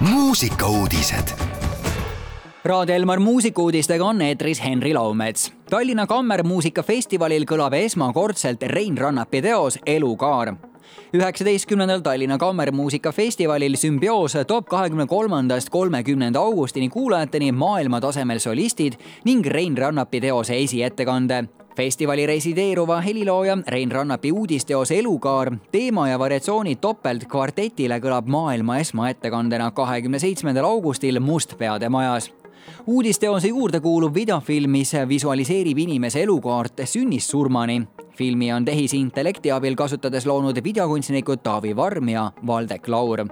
muusikauudised. Raadio Elmar muusikauudistega on eetris Henri Laumets. Tallinna Kammermuusikafestivalil kõlab esmakordselt Rein Rannapi teos Elukaar üheksateistkümnendal Tallinna Kammermuusikafestivalil Sümbioos toob kahekümne kolmandast kolmekümnenda augustini kuulajateni maailmatasemel solistid ning Rein Rannapi teose esiettekande festivali resideeruva helilooja Rein Rannapi uudisteos Elukaar teema ja variatsioonid topelt kvartetile kõlab maailma esmaettekandena kahekümne seitsmendal augustil Mustpeade majas uudisteose juurde kuuluv videofilm, mis visualiseerib inimese elukaart sünnist surmani. filmi on tehisintellekti abil kasutades loonud videokunstnikud Taavi Varm ja Valdek Laur.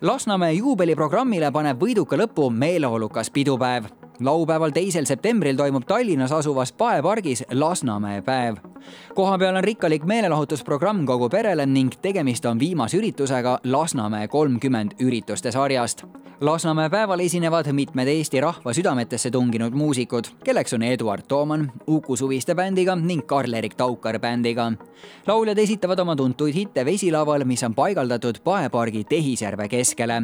Lasnamäe juubeliprogrammile paneb võiduka lõpu meeleolukas pidupäev laupäeval, teisel septembril toimub Tallinnas asuvas paepargis Lasnamäe päev. kohapeal on rikkalik meelelahutusprogramm kogu perele ning tegemist on viimase üritusega Lasnamäe kolmkümmend ürituste sarjast. Lasnamäe päeval esinevad mitmed Eesti rahva südametesse tunginud muusikud, kelleks on Eduard Tooman Uku Suviste bändiga ning Karl-Erik Taukar bändiga. lauljad esitavad oma tuntuid hitte vesilaval, mis on paigaldatud paepargi Tehisjärve keskele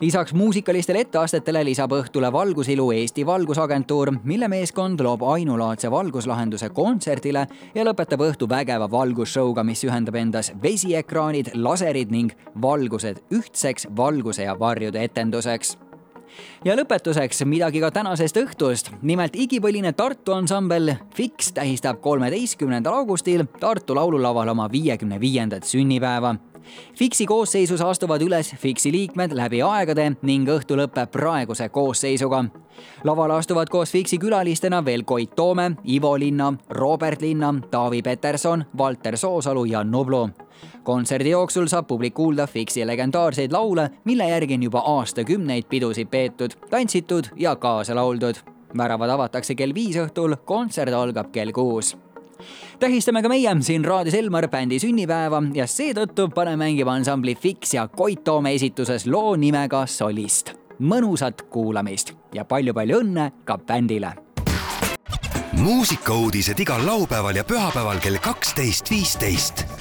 lisaks muusikalistele etteastetele lisab õhtule Valgusilu Eesti Valgusagentuur, mille meeskond loob ainulaadse valguslahenduse kontserdile ja lõpetab õhtu vägeva valgusshow'ga, mis ühendab endas vesiekraanid, laserid ning valgused ühtseks valguse ja varjude etenduseks ja lõpetuseks midagi ka tänasest õhtust. nimelt igipõline Tartu ansambel Fix tähistab kolmeteistkümnendal augustil Tartu laululaval oma viiekümne viiendat sünnipäeva Fiksi koosseisus astuvad üles Fiksi liikmed läbi aegade ning õhtu lõpeb praeguse koosseisuga. lavale astuvad koos Fiksi külalistena veel Koit Toome, Ivo Linna, Robert Linna, Taavi Peterson, Valter Soosalu ja Nublu. kontserdi jooksul saab publik kuulda Fiksi legendaarseid laule, mille järgi on juba aastakümneid pidusid peetud, tantsitud ja kaasa lauldud. väravad avatakse kell viis õhtul, kontsert algab kell kuus tähistame ka meie siin raadios Elmar bändi sünnipäeva ja seetõttu paneme mängima ansambli Fix ja Koit Toome esituses loo nimega Solist. mõnusat kuulamist ja palju-palju õnne ka bändile. muusikauudised igal laupäeval ja pühapäeval kell kaksteist, viisteist